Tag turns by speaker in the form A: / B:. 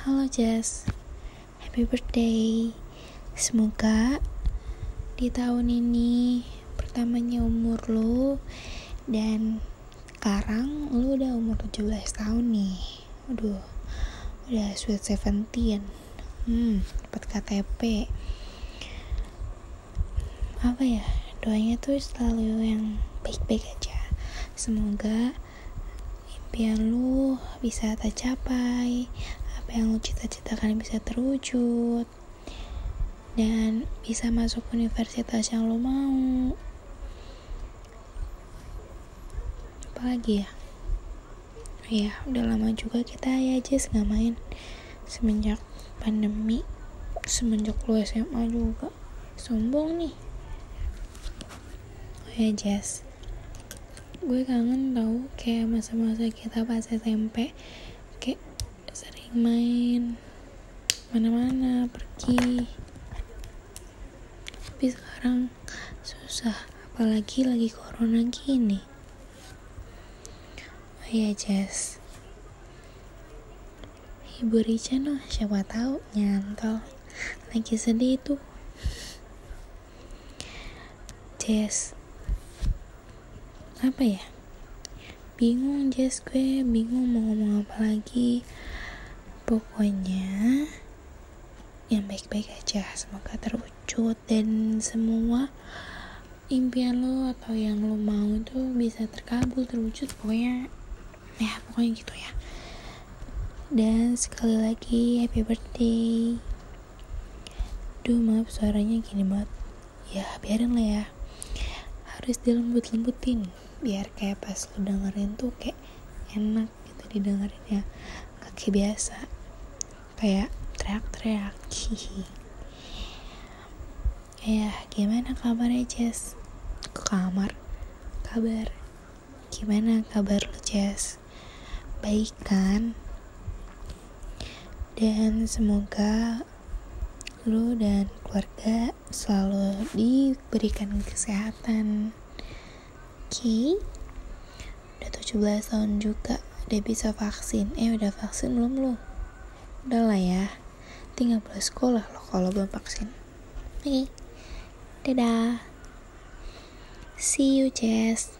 A: Halo Jess, happy birthday. Semoga di tahun ini pertamanya umur lu dan sekarang lu udah umur 17 tahun nih. Aduh, udah sweet 17. Hmm, dapat KTP. Apa ya? Doanya tuh selalu yang baik-baik aja. Semoga impian lu bisa tercapai, apa yang lu cita-citakan bisa terwujud, dan bisa masuk universitas yang lu mau. Apalagi ya? Ya, udah lama juga kita ya Jess nggak main semenjak pandemi, semenjak lu SMA juga. Sombong nih. Oh ya Jess, gue kangen tau kayak masa-masa kita pas SMP sering main. Mana-mana pergi. Tapi sekarang susah apalagi lagi corona gini. Oh iya Jess. Hibur Ica noh siapa tahu nyantol. Lagi sedih tuh. Jess. Apa ya? Bingung Jess gue bingung mau ngomong apa lagi pokoknya yang baik-baik aja. Semoga terwujud dan semua impian lo atau yang lo mau itu bisa terkabul terwujud pokoknya. Ya pokoknya gitu ya. Dan sekali lagi happy birthday. Duh maaf suaranya gini banget. Ya biarin lah ya. Harus dilembut-lembutin biar kayak pas lu dengerin tuh kayak enak gitu didengerin ya. Kayak biasa kayak teriak-teriak. Ya gimana kabarnya Jess? Ke kamar. Kabar. Gimana kabar lu Jess? Baik kan? Dan semoga lu dan keluarga selalu diberikan kesehatan. Oke. Okay. udah 17 tahun juga udah bisa vaksin. Eh udah vaksin belum lu udah lah ya tinggal boleh sekolah loh kalau belum vaksin oke okay. dadah see you Jess